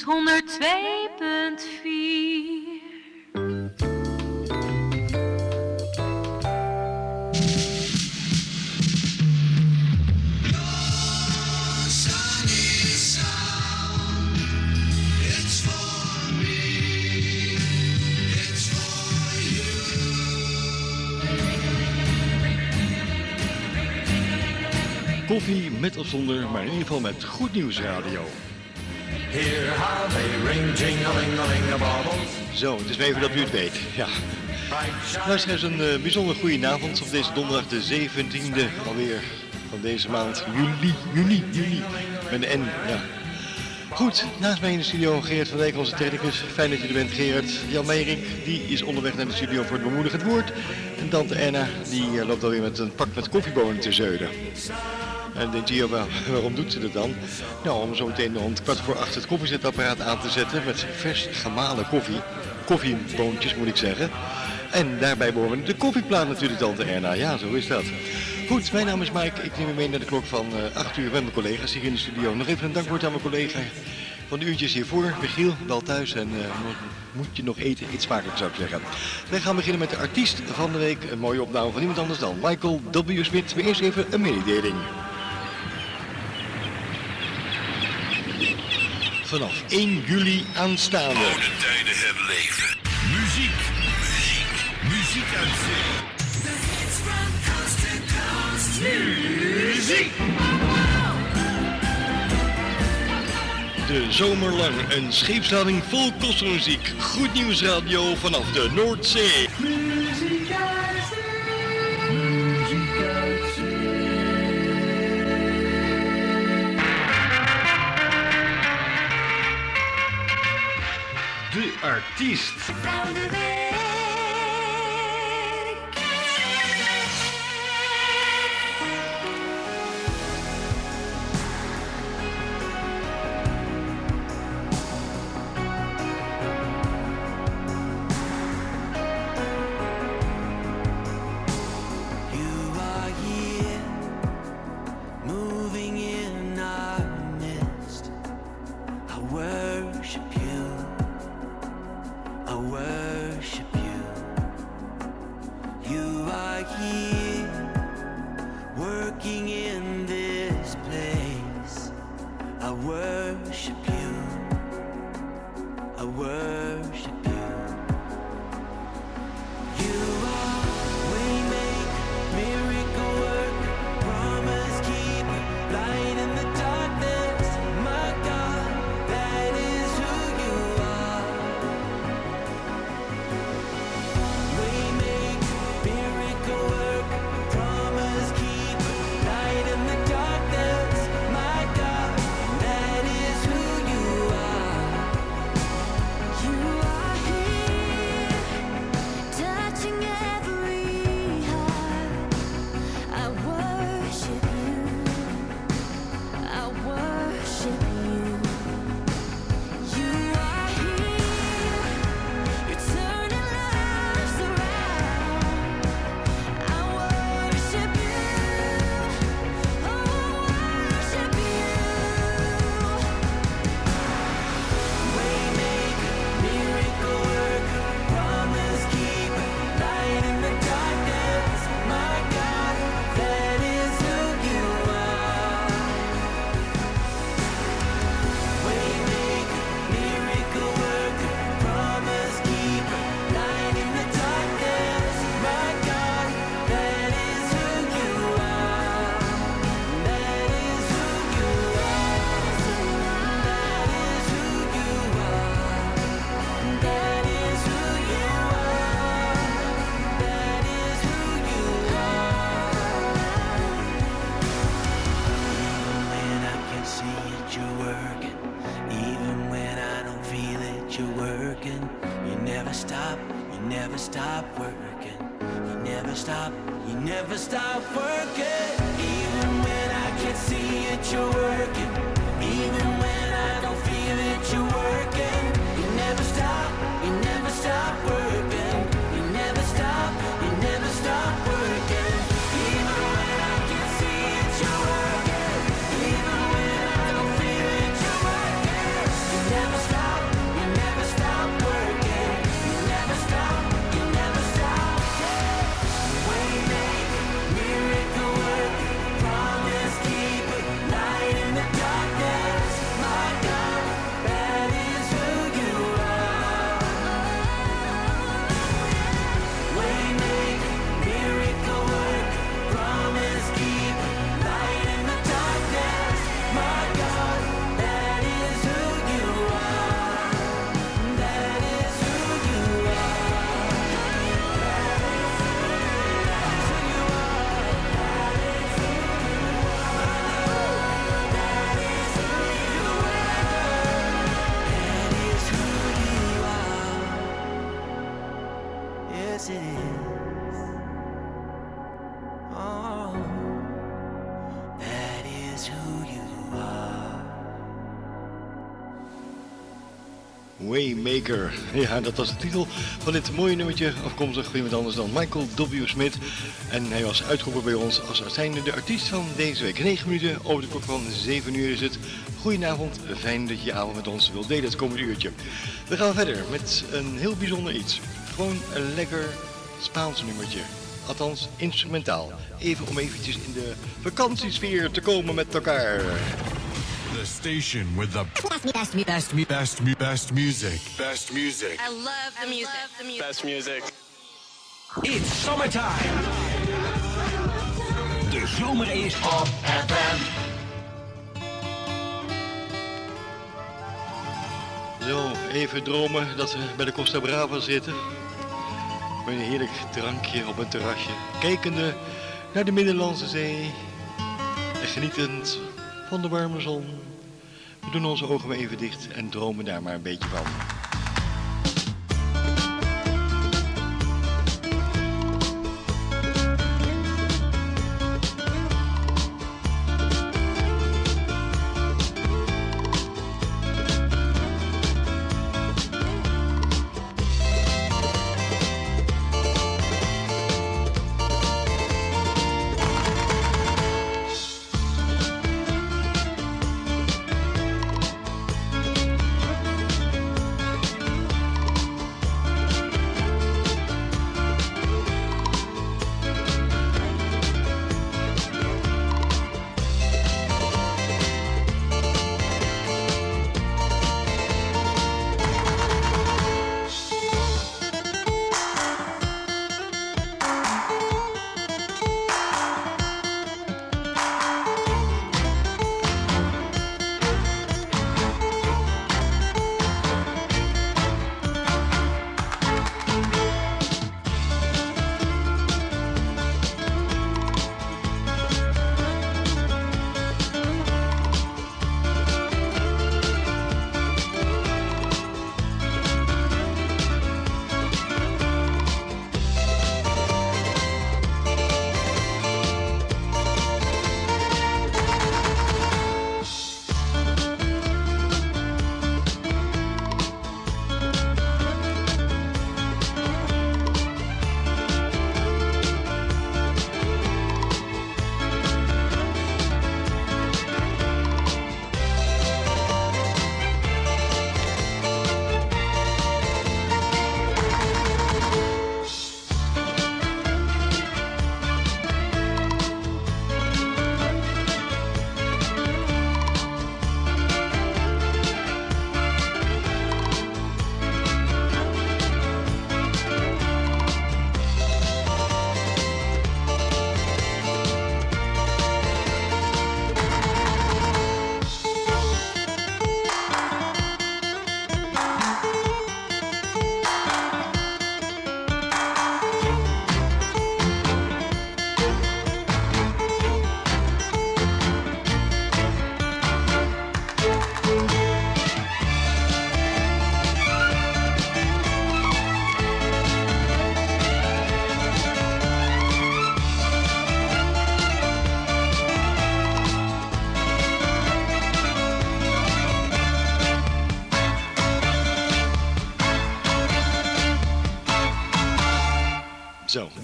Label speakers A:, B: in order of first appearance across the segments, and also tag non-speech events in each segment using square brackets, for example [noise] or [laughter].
A: Nieuws 102.4.
B: Koffie met of zonder, maar in ieder geval met Goed Nieuws Radio.
C: Here how they ring, jing-a-ling-a-ling-a-bobbles.
B: Zo, het is maar even dat u het weet. Ja. Luisteraars, een uh, bijzonder goede avond op deze donderdag de 17e alweer van deze maand. Juli, juni, juni. Met een N, ja. Goed, naast mij in de studio Gerard van Dijk, onze technicus. Fijn dat je er bent, Gerard. Jan Meijerink, die is onderweg naar de studio voor het bemoedigend woord. En tante Anna, die uh, loopt alweer met een pak met koffiebonen te zeulen. En dan denkt je, [laughs] waarom doet ze dat dan? Nou, om zo meteen rond kwart voor acht het koffiezetapparaat aan te zetten met vers gemalen koffie. Koffieboontjes moet ik zeggen. En daarbij behoren de koffieplaat natuurlijk, tante Erna. Ja, zo is dat. Goed, mijn naam is Mike. Ik neem u mee naar de klok van uh, 8 uur met mijn collega's hier in de studio. Nog even een dankwoord aan mijn collega van de uurtjes hiervoor. Michiel, wel thuis en uh, moet je nog eten? Iets smakelijk zou ik zeggen. Wij gaan beginnen met de artiest van de week. Een mooie opname van iemand anders dan Michael W. Smith. Maar eerst even een mededeling. Vanaf 1 juli aanstaande.
D: Oude tijden herleven. Muziek, muziek, muziek uit zee. Muziek!
B: De zomer lang een scheepslading vol kostenmuziek. Goed nieuws radio vanaf de Noordzee. Artiest.
E: Worship you. I working. You never stop, you never stop working. You never stop, you never stop working. Even when I can't see it, you're working. Waymaker.
B: Ja, dat was de titel van dit mooie nummertje, afkomstig van iemand anders dan Michael W. Smith. En hij was uitgeroepen bij ons als zijnde de artiest van deze week. 9 minuten over de klok van 7 uur is het. Goedenavond, fijn dat je je avond met ons wilt delen het komende uurtje. We gaan verder met een heel bijzonder iets. Gewoon een lekker Spaans nummertje. Althans, instrumentaal. Even om eventjes in de vakantiesfeer te komen met elkaar.
D: The station with the best, best, best, best, best, best music. Best music.
F: I love the music.
G: Best music.
H: It's summertime. De zomer is op FM.
B: Zo, even dromen dat we bij de Costa Brava zitten. Met een heerlijk drankje op een terrasje. Kijkende naar de Middellandse Zee. En genietend van de warme zon. We doen onze ogen maar even dicht en dromen daar maar een beetje van.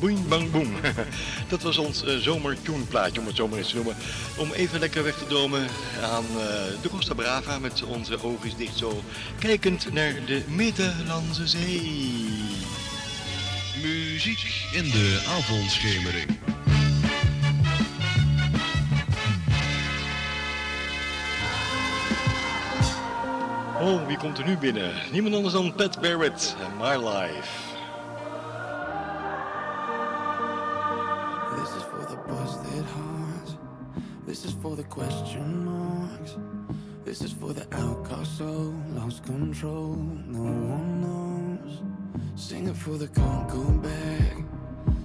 B: Bang boom. [laughs] Dat was ons uh, zomertuneplaatje, om het zo maar eens te noemen. Om even lekker weg te dromen aan uh, de Costa Brava met onze ogen dicht zo. Kijkend naar de Middellandse Zee.
D: Muziek in de avondschemering.
B: Oh, wie komt er nu binnen? Niemand anders dan Pat Barrett en My Life.
F: Question marks. This is for the outcast soul, lost control. No one knows. Sing it for the can't go back.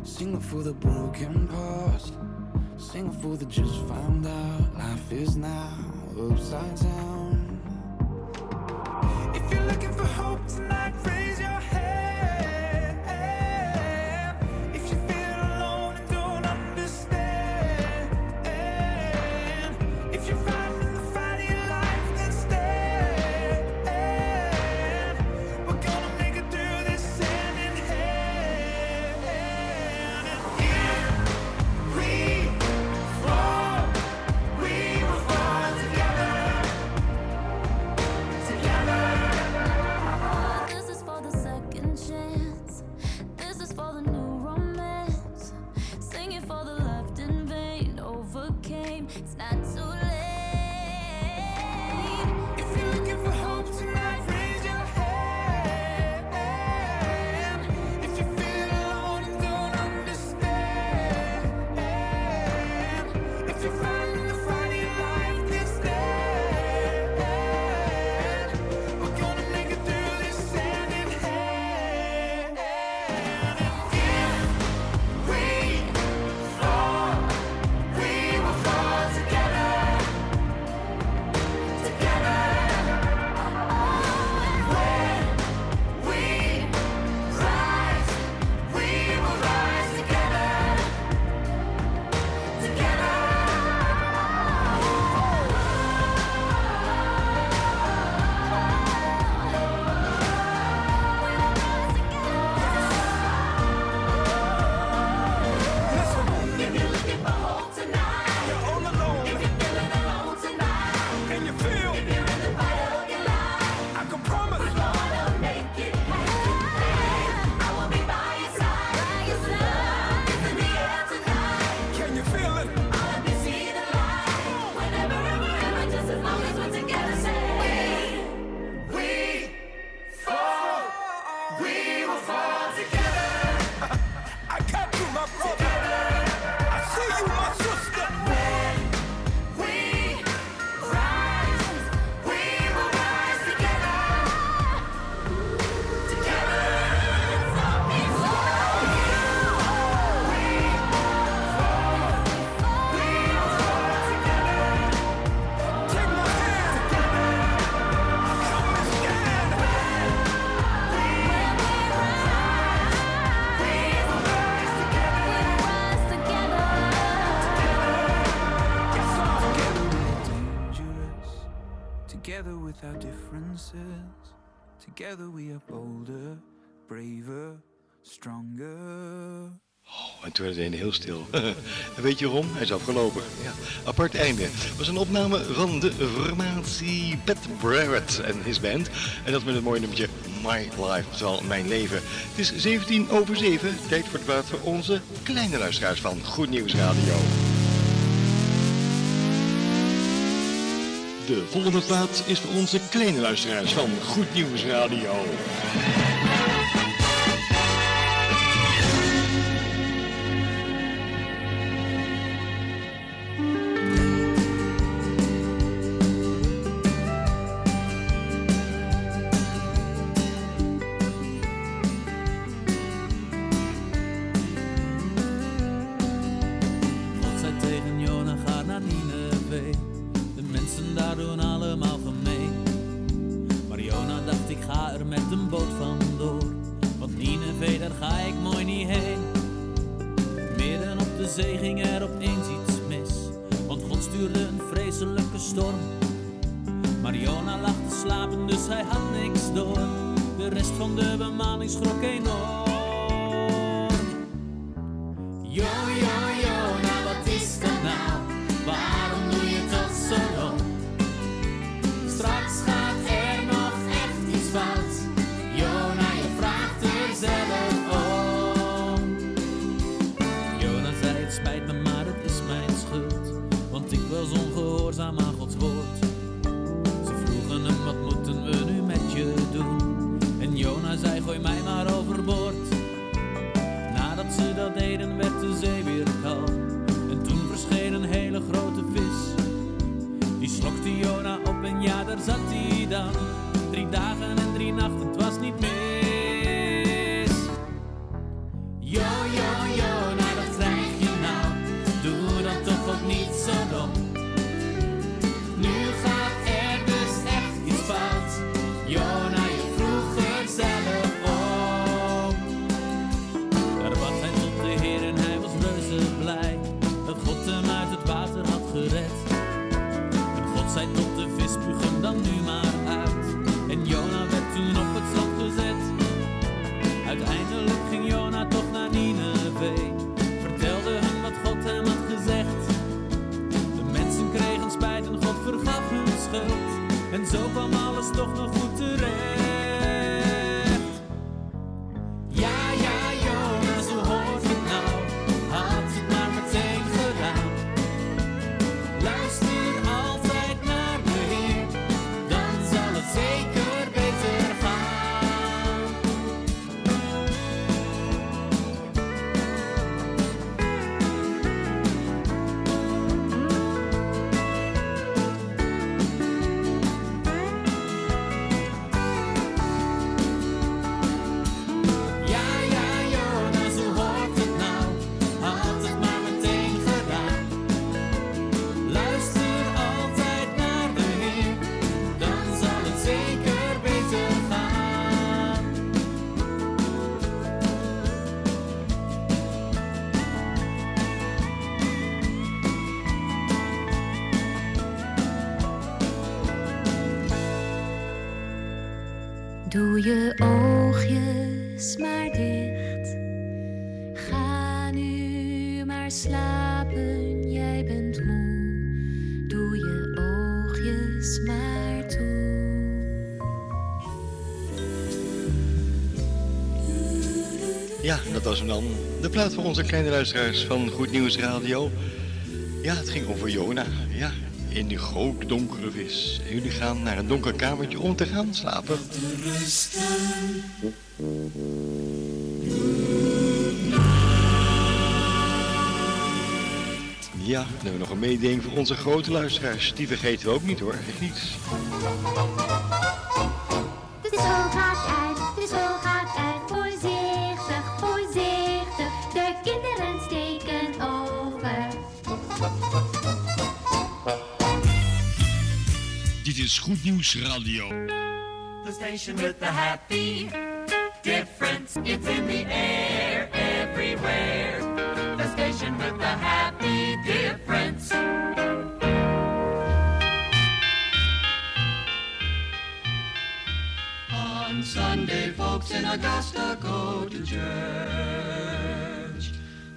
F: Sing it for the broken past. Sing it for the just found out. Life is now upside down. If you're looking for hope tonight, raise braver, stronger.
B: En toen werd het heel heel stil. [laughs] en weet je waarom? Hij is afgelopen. Ja. Apart einde. Het was een opname van de formatie Pat Barrett en his band. En dat met het mooie nummertje My Life, oftewel Mijn Leven. Het is 17 over 7. Tijd voor het plaat voor onze kleine luisteraars van Goed Nieuws Radio. De volgende plaat is voor onze kleine luisteraars van Goed Nieuws Radio.
G: Doe je oogjes maar dicht. Ga nu maar slapen, jij bent moe. Doe je oogjes maar toe.
B: Ja, dat was hem dan. De plaat voor onze kleine luisteraars van Goed Nieuws Radio. Ja, het ging over Jona. Ja, in die donkere vis. Jullie gaan naar een donker kamertje om te gaan slapen. Ja, dan hebben we nog een mededeling voor onze grote luisteraars. Die vergeten we ook niet hoor, echt niet.
D: Is Goed Nieuws Radio.
C: The station with the happy difference. It's in the air everywhere. The station with the happy difference. On Sunday, folks in Augusta go to church.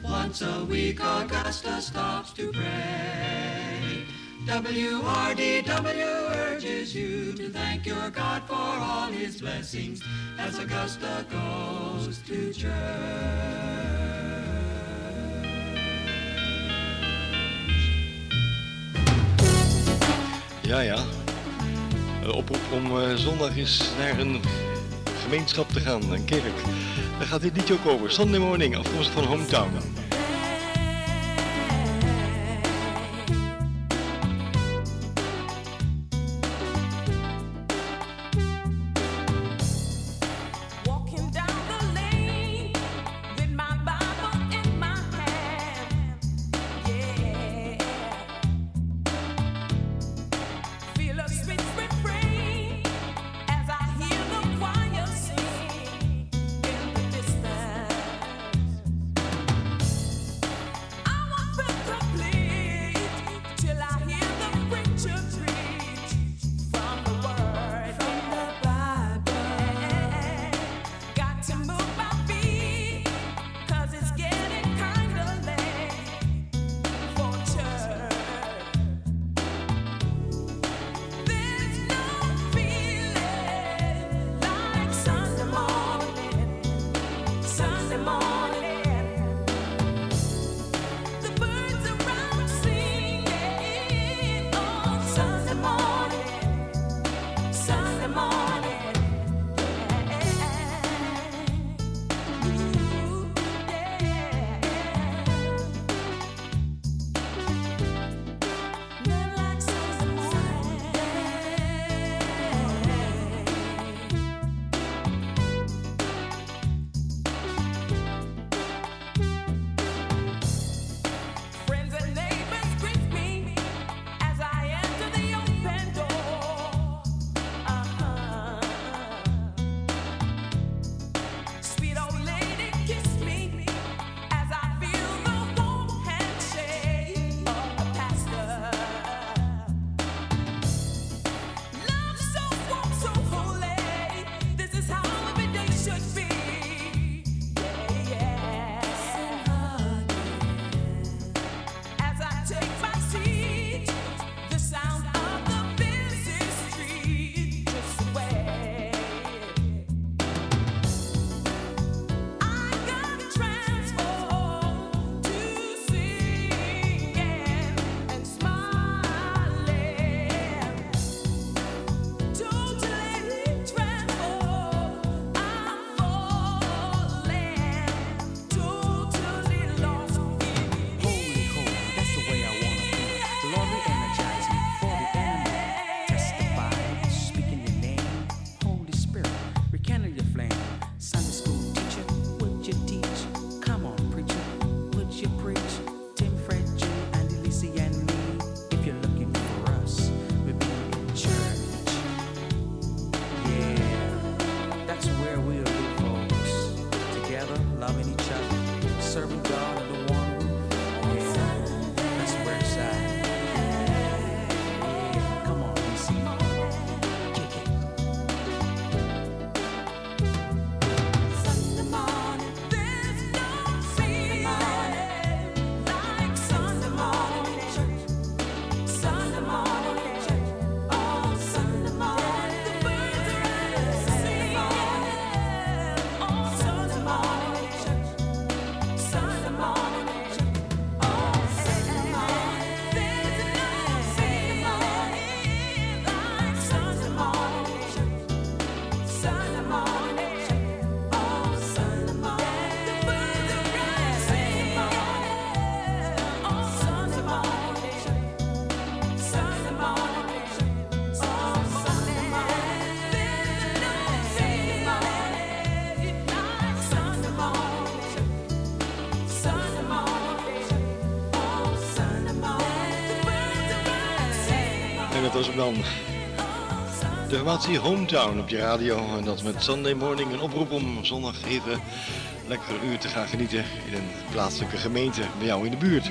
C: Once a week, Augusta stops to pray. WRDW urges you to thank your God for all his blessings as Augusta goes to church.
B: Ja, ja. Oproep om eh, zondag eens naar een gemeenschap te gaan, een kerk. Daar gaat dit liedje ook over. Sunday Morning, afkomstig van Hometown. Hometown op je radio. En dat met Sunday Morning een oproep om zondag even lekker uur te gaan genieten in een plaatselijke gemeente bij jou in de buurt.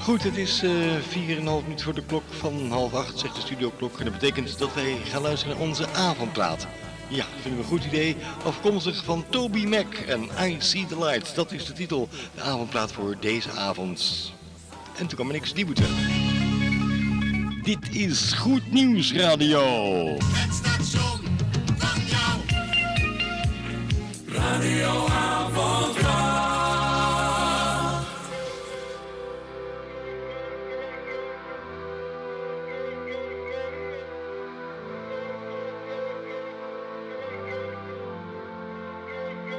B: Goed, het is uh, 4,5 minuut voor de klok van half acht, zegt de studioklok. En dat betekent dat wij gaan luisteren naar onze avondplaat. Ja, vinden we een goed idee. Afkomstig van Toby Mac en I See the Light. Dat is de titel, de avondplaat voor deze avond. En toen kwam er niks debuuten. Dit is Goed Nieuws Radio.
I: Het station van jou. Radio Avondklok.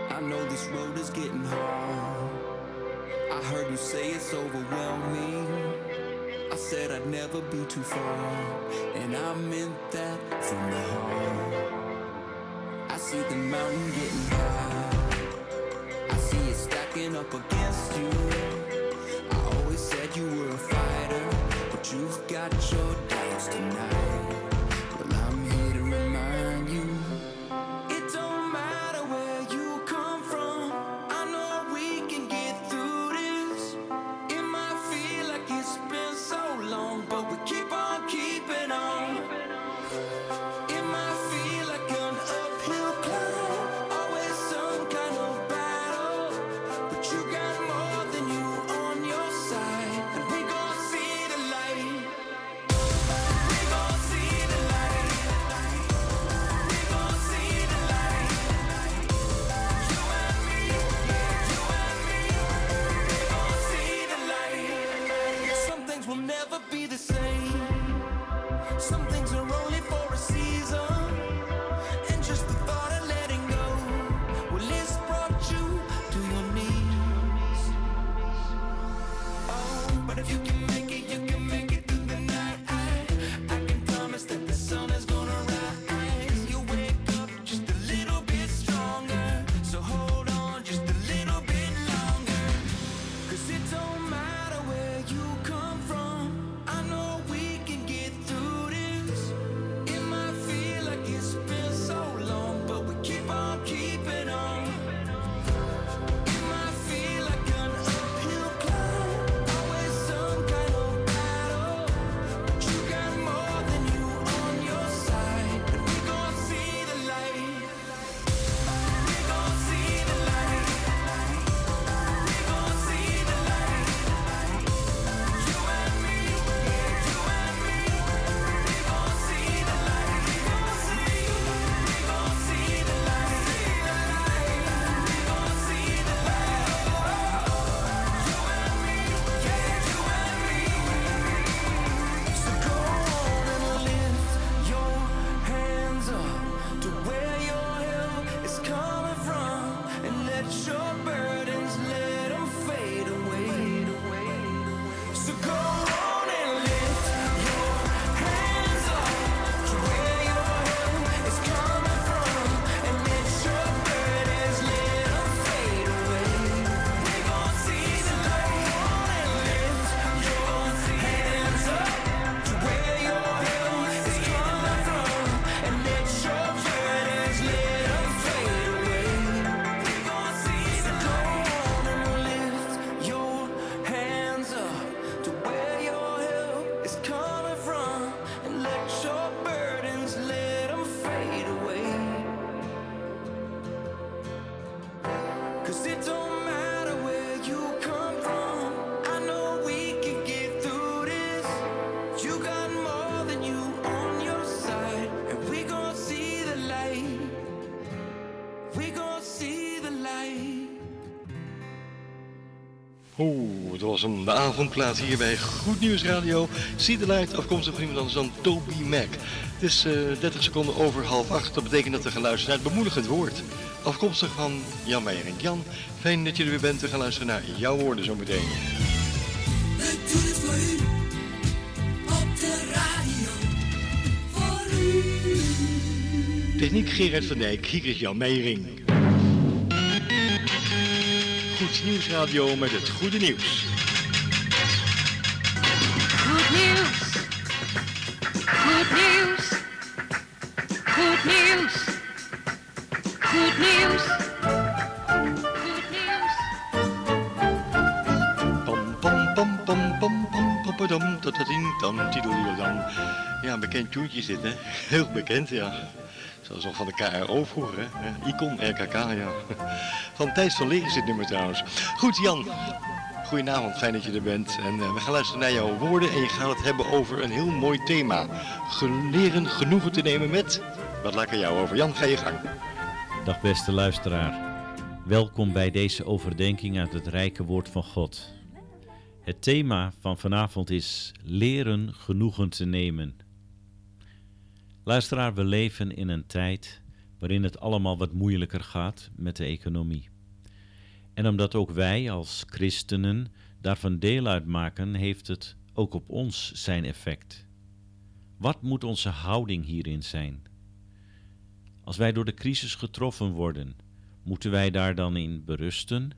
E: I know this road is getting hard. I heard you say it's overwhelming. I said I'd never be too far, and I meant that from the heart. I see the mountain getting high. I see it stacking up against you.
B: Was een avondplaats hier bij Goed Nieuws Radio. See the Light, afkomstig van iemand anders dan Toby Mac. Het is eh 30 seconden over half acht. Dat betekent dat we gaan luisteren naar het bemoedigend woord. Afkomstig van Jan Meijer en Jan. Fijn dat je er weer bent. We gaan luisteren naar jouw woorden zometeen.
I: We doen het voor u. Op de radio. Voor u.
B: Techniek Gerard van Dijk, hier is Jan Meijering. Goed Nieuws Radio met het goede nieuws. Tam tidodidodam. Ja, een bekend tuentje is dit, hè? [laughs] Heel bekend, ja. Zoals nog van de KRO vroeger, hè? Icon, RKK, ja. [laughs] Van Thijs van Leer is dit nummer trouwens. Goed, Jan. Goedenavond, fijn dat je er bent. En eh, we gaan luisteren naar jouw woorden en je gaat het hebben over een heel mooi thema. Leren genoegen te nemen met... Wat laat ik aan jou over? Jan, ga je gang.
J: Dag beste luisteraar. Welkom bij deze overdenking uit het rijke woord van God. Het thema van vanavond is leren genoegen te nemen. Luisteraar, we leven in een tijd waarin het allemaal wat moeilijker gaat met de economie. En omdat ook wij als christenen daarvan deel uitmaken, heeft het ook op ons zijn effect. Wat moet onze houding hierin zijn? Als wij door de crisis getroffen worden, moeten wij daar dan in berusten?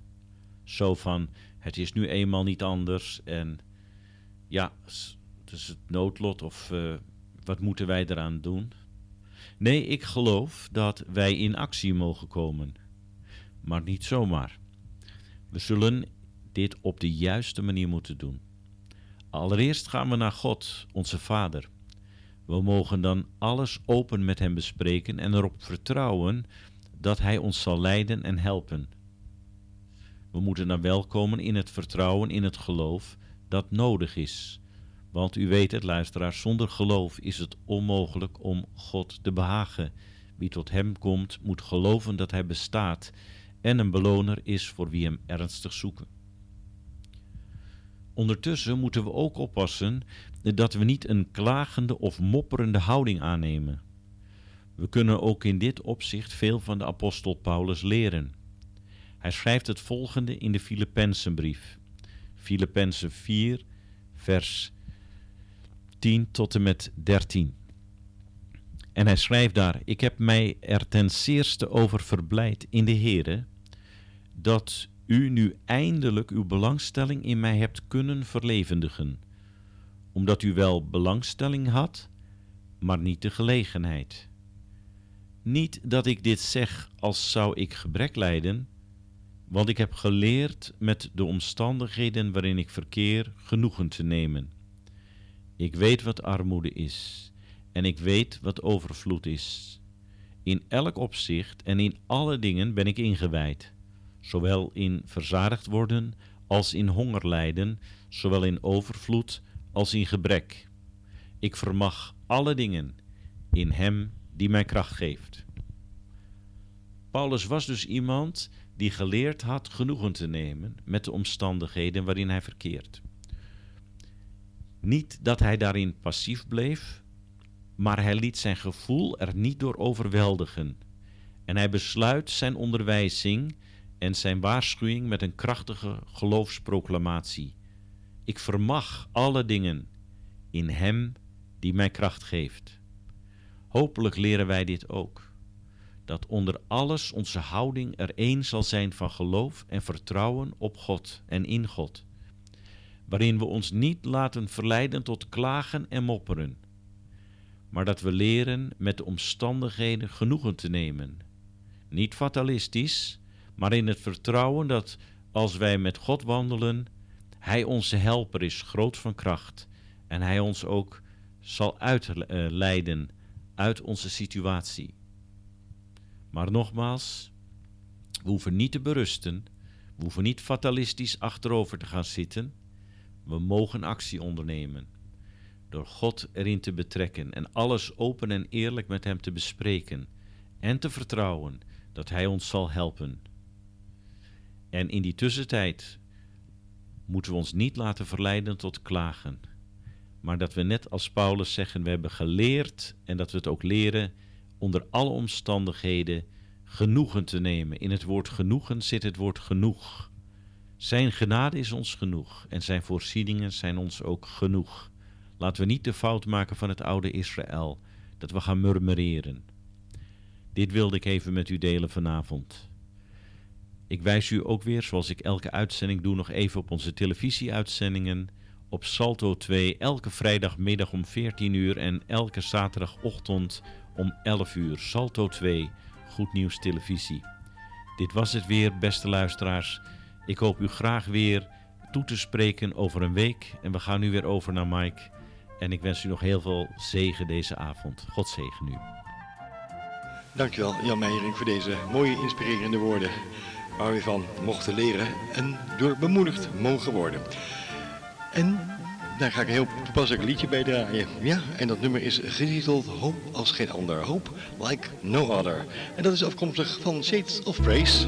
J: Zo van, het is nu eenmaal niet anders en ja, het is het noodlot of eh, wat moeten wij eraan doen? Nee, ik geloof dat wij in actie mogen komen, maar niet zomaar. We zullen dit op de juiste manier moeten doen. Allereerst gaan we naar God, onze Vader. We mogen dan alles open met Hem bespreken en erop vertrouwen dat Hij ons zal leiden en helpen. We moeten dan wel komen in het vertrouwen, in het geloof dat nodig is. Want u weet het, luisteraar, zonder geloof is het onmogelijk om God te behagen. Wie tot Hem komt, moet geloven dat Hij bestaat en een beloner is voor wie Hem ernstig zoeken. Ondertussen moeten we ook oppassen dat we niet een klagende of mopperende houding aannemen. We kunnen ook in dit opzicht veel van de apostel Paulus leren. Hij schrijft het volgende in de Filippenzenbrief. Filippenzen 4, vers 10 tot en met 13. En hij schrijft daar: Ik heb mij er ten zeerste over verblijd in de Heere dat u nu eindelijk uw belangstelling in mij hebt kunnen verlevendigen, omdat u wel belangstelling had, maar niet de gelegenheid. Niet dat ik dit zeg als zou ik gebrek lijden, want ik heb geleerd met de omstandigheden waarin ik verkeer genoegen te nemen. Ik weet wat armoede is en ik weet wat overvloed is. In elk opzicht en in alle dingen ben ik ingewijd, zowel in verzadigd worden als in honger lijden, zowel in overvloed als in gebrek. Ik vermag alle dingen in Hem die mij kracht geeft. Paulus was dus iemand die geleerd had genoegen te nemen met de omstandigheden waarin hij verkeert. Niet dat hij daarin passief bleef, maar hij liet zijn gevoel er niet door overweldigen. En hij besluit zijn onderwijzing en zijn waarschuwing met een krachtige geloofsproclamatie. Ik vermag alle dingen in Hem die mij kracht geeft. Hopelijk leren wij dit ook. Dat onder alles onze houding er één zal zijn van geloof en vertrouwen op God en in God. Waarin we ons niet laten verleiden tot klagen en mopperen. Maar dat we leren met de omstandigheden genoegen te nemen. Niet fatalistisch, maar in het vertrouwen dat als wij met God wandelen, Hij onze helper is, groot van kracht, en Hij ons ook zal uitleiden uit onze situatie. Maar nogmaals, we hoeven niet te berusten, we hoeven niet fatalistisch achterover te gaan zitten, we mogen actie ondernemen. Door God erin te betrekken en alles open en eerlijk met Hem te bespreken en te vertrouwen dat Hij ons zal helpen. En in die tussentijd moeten we ons niet laten verleiden tot klagen, maar dat we net als Paulus zeggen, we hebben geleerd en dat we het ook leren onder alle omstandigheden genoegen te nemen. In het woord genoegen zit het woord genoeg. Zijn genade is ons genoeg en zijn voorzieningen zijn ons ook genoeg. Laten we niet de fout maken van het oude Israël, dat we gaan murmureren. Dit wilde ik even met u delen vanavond. Ik wijs u ook weer, zoals ik elke uitzending doe, nog even op onze televisieuitzendingen op Salto 2 elke vrijdagmiddag om 14 uur en elke zaterdagochtend om 11 uur. Salto 2, Goed Nieuws Televisie. Dit was het weer, beste luisteraars. Ik hoop u graag weer toe te spreken over een week. En we gaan nu weer over naar Mike. En ik wens u nog heel veel zegen deze avond. God zegen u.
A: Dankjewel Jan Meijering voor deze mooie inspirerende woorden. Waar we van mochten leren en door bemoedigd mogen worden. En daar ga ik een heel toepasselijk liedje bij draaien. Ja, en dat nummer is getiteld Hoop als geen ander. Hope like no other. En dat is afkomstig van Shades of Praise.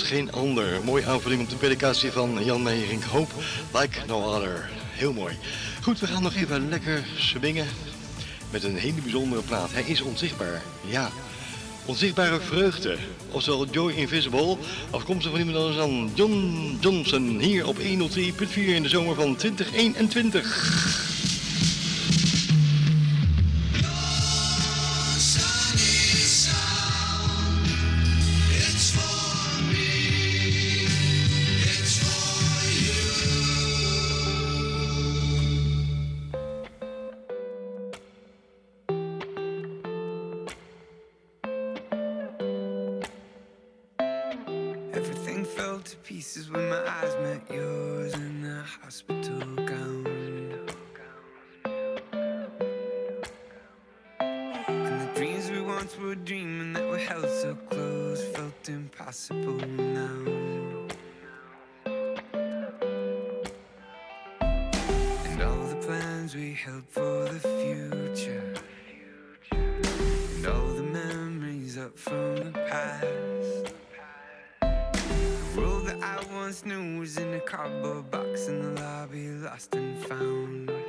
A: Als geen ander. Mooie aanvulling op de predikatie van Jan Meijering. Hope like no other. Heel mooi. Goed, we gaan nog even lekker swingen met een hele bijzondere plaat. Hij is onzichtbaar. Ja, onzichtbare vreugde. Oftewel Joy Invisible. Afkomstig van iemand anders dan John Johnson. Hier op 103.4 in de zomer van 2021.
E: Plans we held for the future, and all the memories up from the past. The world that I once knew was in a cardboard box in the lobby, lost and found.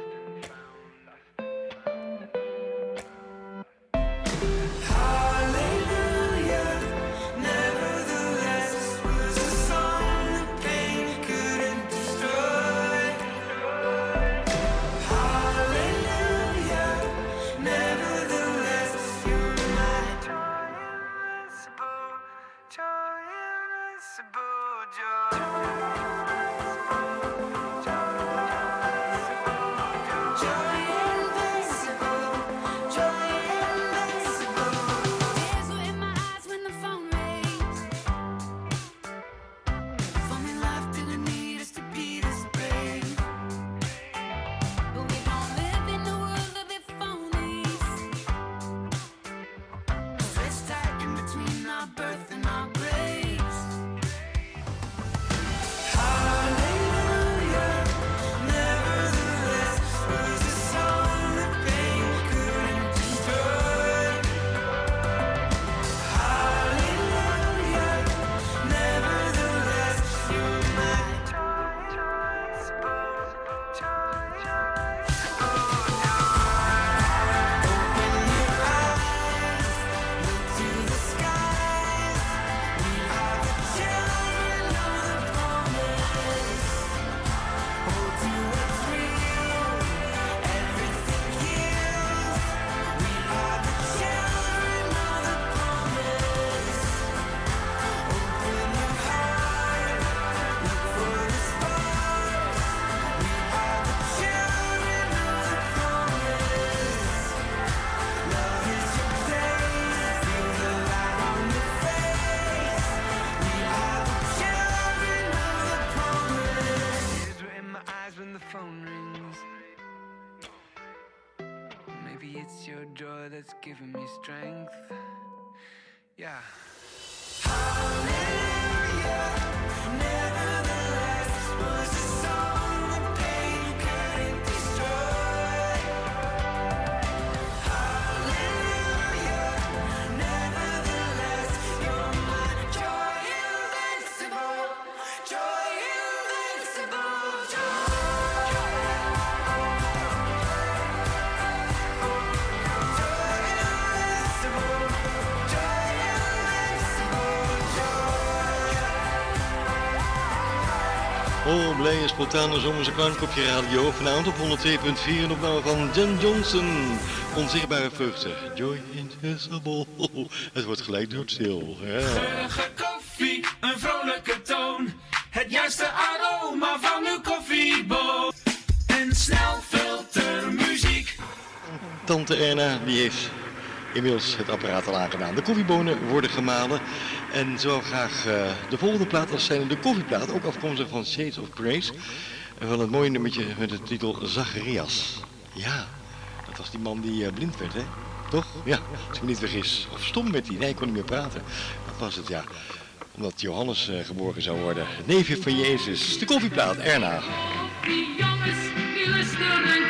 B: Spontane zomerse klank op je radio. Vanavond op 102.4 een opname van Jen Johnson. Onzichtbare vruchten. Joy Invisible. [laughs] Het wordt gelijk doodstil. Ja.
E: Geurige koffie, een vrolijke toon. Het juiste aroma van uw koffieboot. En snelfiltermuziek.
B: Tante Erna die heeft inmiddels het apparaat al aangedaan. De koffiebonen worden gemalen. En zo graag eh, de volgende plaat als zijn de koffieplaat. Ook afkomstig van Shades of Praise. En van het mooie nummertje met de titel Zacharias. Ja, dat was die man die eh, blind werd, hè? Toch? Ja, als ik me niet vergis. Of stom werd hij. Nee, hij kon niet meer praten. Dat was het, ja. Omdat Johannes eh, geboren zou worden. Neefje van Jezus. De koffieplaat, Erna.
A: Die jongens, die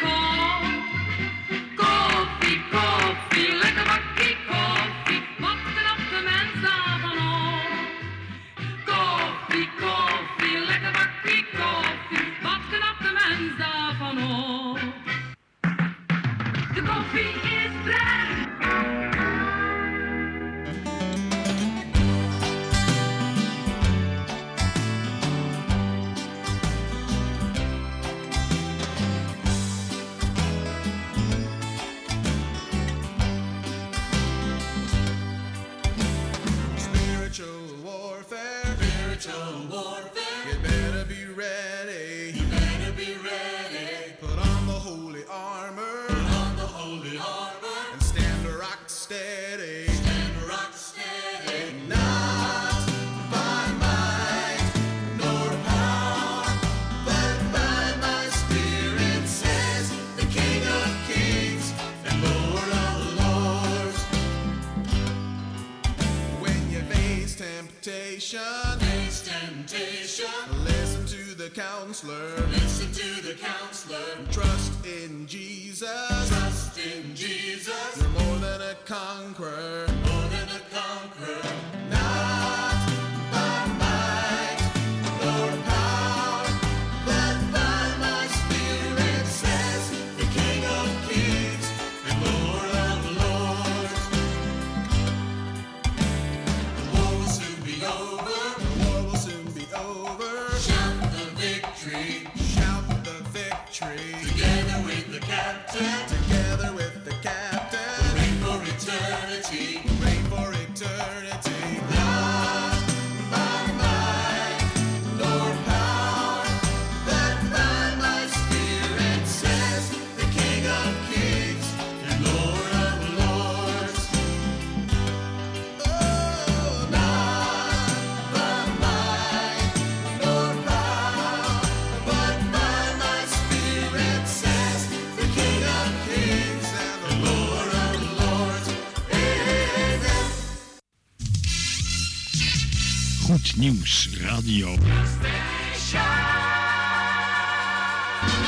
K: Radio.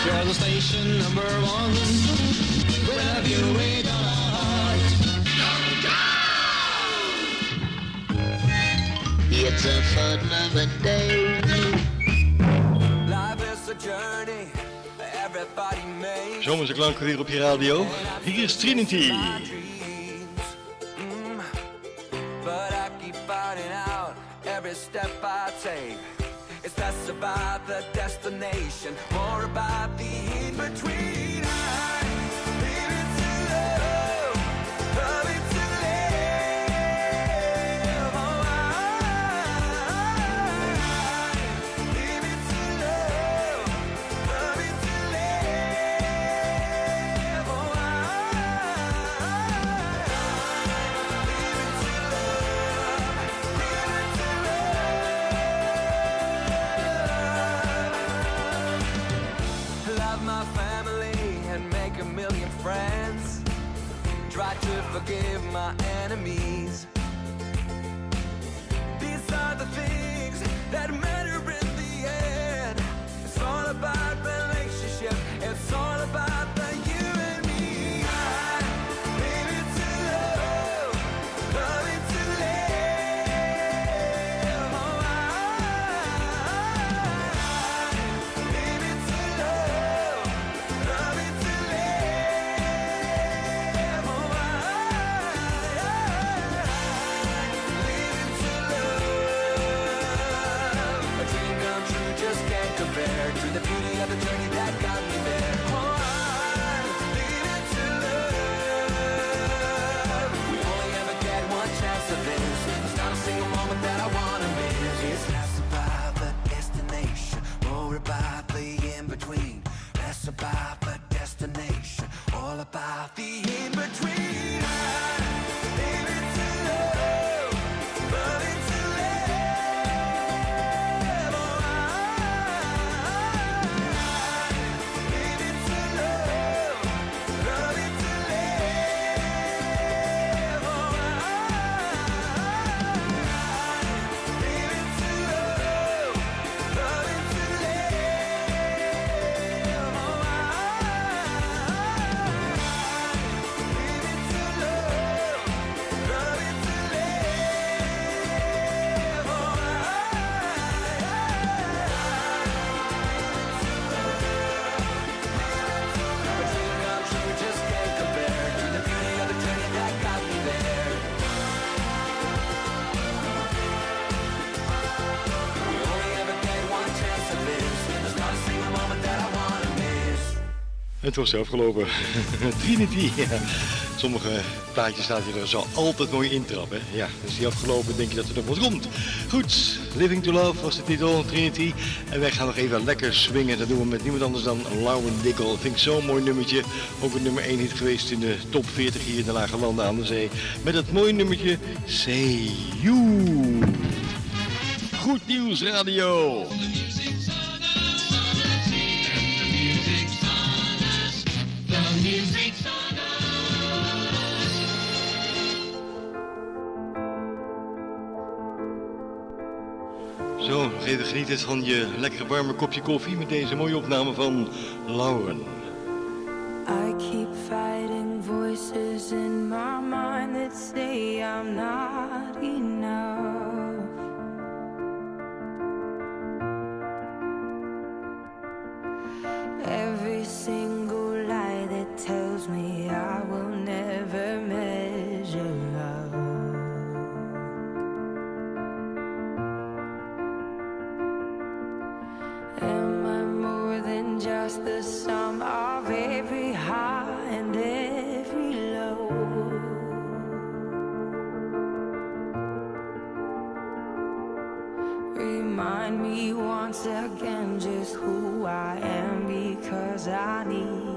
E: You're the station number one. You our heart.
L: It's a fun loving day.
E: Life is a journey. Everybody makes.
B: Zomerse klanken weer op je radio. Hier is Trinity.
E: Destination, more about the in between. Forgive my enemies.
B: Het was afgelopen. [laughs] Trinity. Sommige plaatjes staat je er zo altijd mooi intrappen. Ja, is die afgelopen, denk je dat er nog wat komt. Goed, Living to Love was de titel, Trinity. En wij gaan nog even lekker swingen. Dat doen we met niemand anders dan Lauren Dickel. Vind ik zo'n mooi nummertje. Ook een nummer 1 hit geweest in de top 40 hier in de Lage Landen aan de Zee. Met het mooie nummertje Say You. Goed nieuws radio. Even genieten van je lekkere warme kopje koffie met deze mooie opname van Lauren.
M: I keep fighting voices in my mind that say I'm not just the sum of every high and every low? Remind me once again just who I am because I need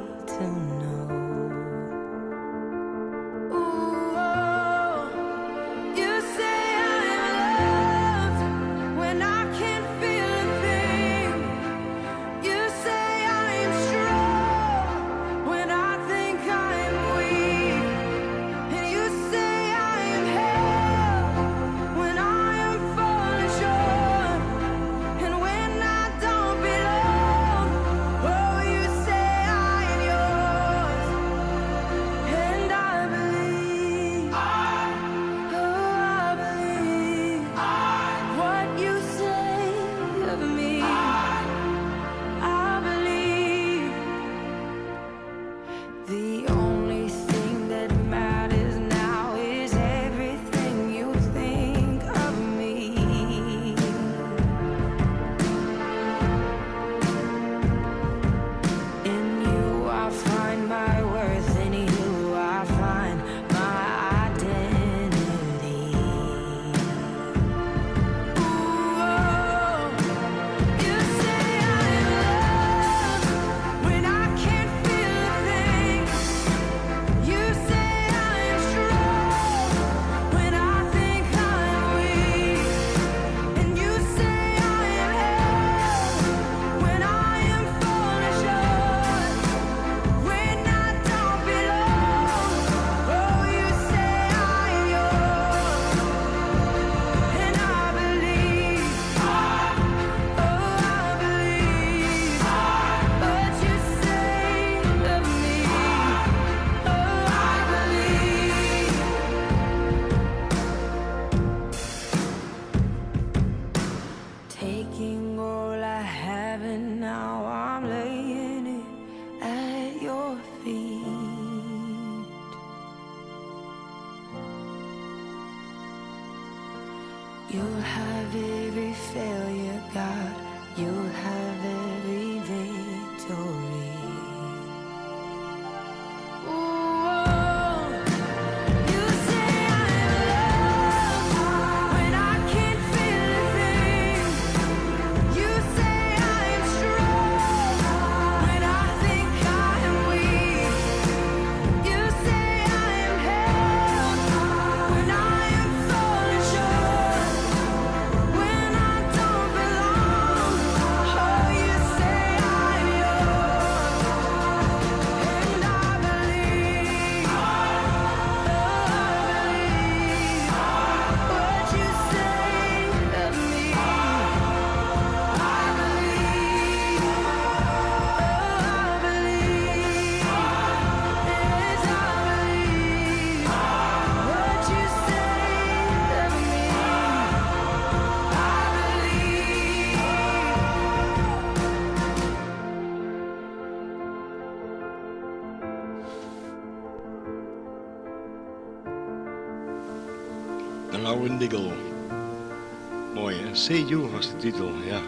B: See You was de titel, ja.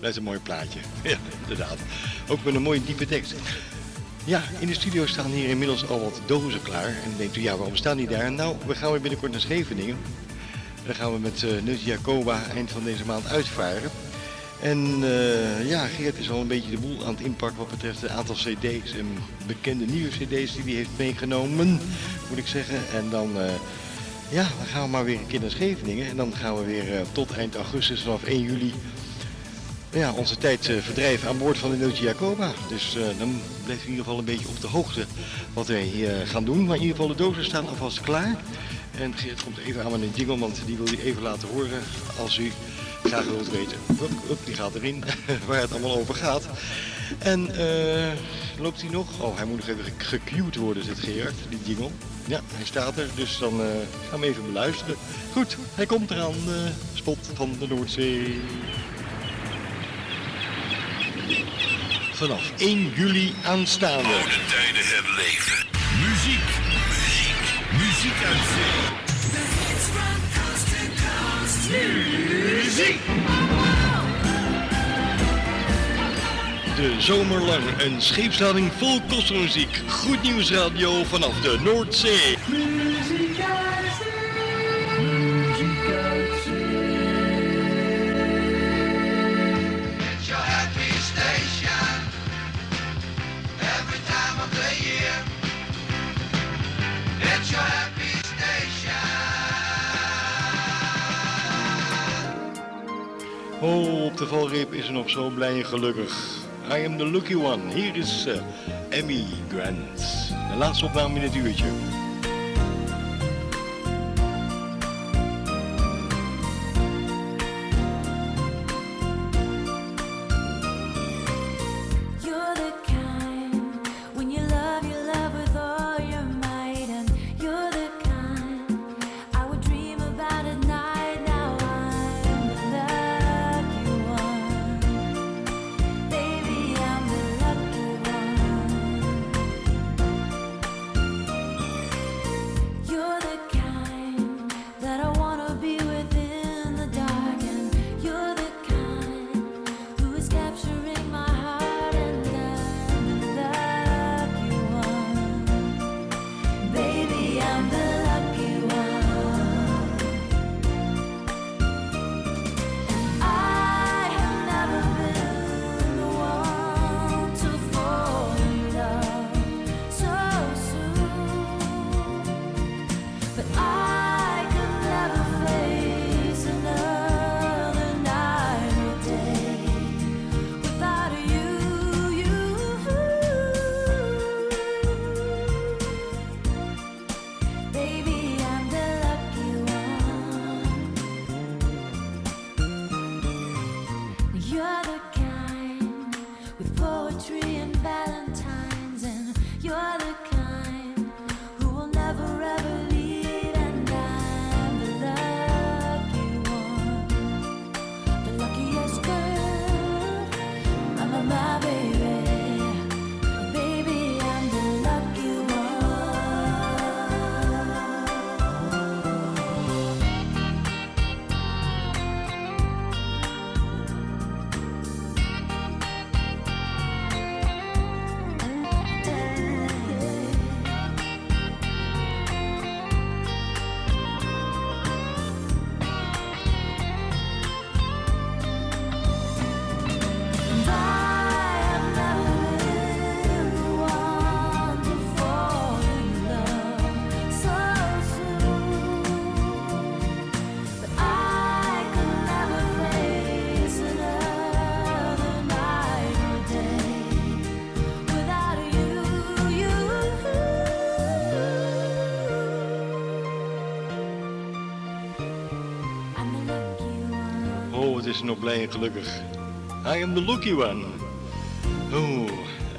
B: Dat is een mooi plaatje. [laughs] Ja, inderdaad. Ook met een mooie diepe tekst. Ja, in de studio staan hier inmiddels al wat dozen klaar. En denkt u, ja, waarom staan die daar? Nou, we gaan weer binnenkort naar Scheveningen. Dan gaan we met uh, Nut Jacoba eind van deze maand uitvaren. En eh, ja, Geert is al een beetje de boel aan het inpakken wat betreft het aantal cd's en bekende nieuwe cd's die hij heeft meegenomen, moet ik zeggen. En dan, eh, ja, dan gaan we maar weer een keer naar Scheveningen. En dan gaan we weer eh, tot eind augustus, vanaf 1 juli, ja, onze tijd eh, verdrijven aan boord van de Neutje Jacoba. Dus eh, dan blijft u in ieder geval een beetje op de hoogte wat wij hier gaan doen. Maar in ieder geval de dozen staan alvast klaar. En Geert komt even aan met een jingle, want die wil hij even laten horen als u graag wilt weten. Hup, die gaat erin, [laughs] waar het allemaal over gaat. En eh, loopt hij nog? Oh, hij moet nog even ge- gecued worden, zit Gerard, die jingle. Ja, hij staat er, dus dan eh, gaan we even beluisteren. Goed, hij komt eraan, de spot van de Noordzee. Vanaf 1 juli aanstaande.
I: tijden herleven. Muziek, muziek, muziek uit zee. Muziek.
B: De zomerlang een scheepslading vol kostmuziek. Goed nieuws radio vanaf de Noordzee.
I: Muziek uit zee. Muziek uit
N: It's your happy station every time of the year. It's your happy station.
B: Oh, op de valreep is er nog zo blij en gelukkig. I am the lucky one. Hier is eh, Emmy Grant. De laatste opname in het uurtje. Nog blij en gelukkig. I am the lucky one. Oh,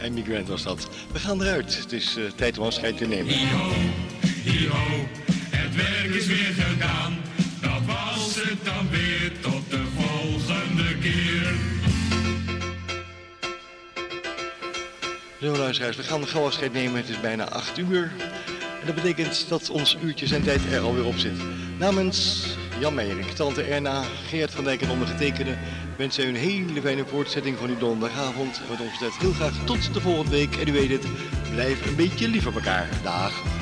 B: Amy Grant was dat. We gaan eruit. Het is eh, tijd om afscheid te nemen.
I: Hi-ho, het werk is weer gedaan. Dat was het dan weer, tot de volgende keer.
B: Zo luisteraars, we gaan gauw afscheid nemen. Het is bijna 8 uur. En dat betekent dat ons uurtje zijn tijd er alweer op zit. Namens Jan Meijerink, tante Erna, Geert van Dijk en ondergetekende wensen u een hele fijne voortzetting van uw donderdagavond. Met ons heel graag tot de volgende week. En u weet het, blijf een beetje lief op elkaar. Dag.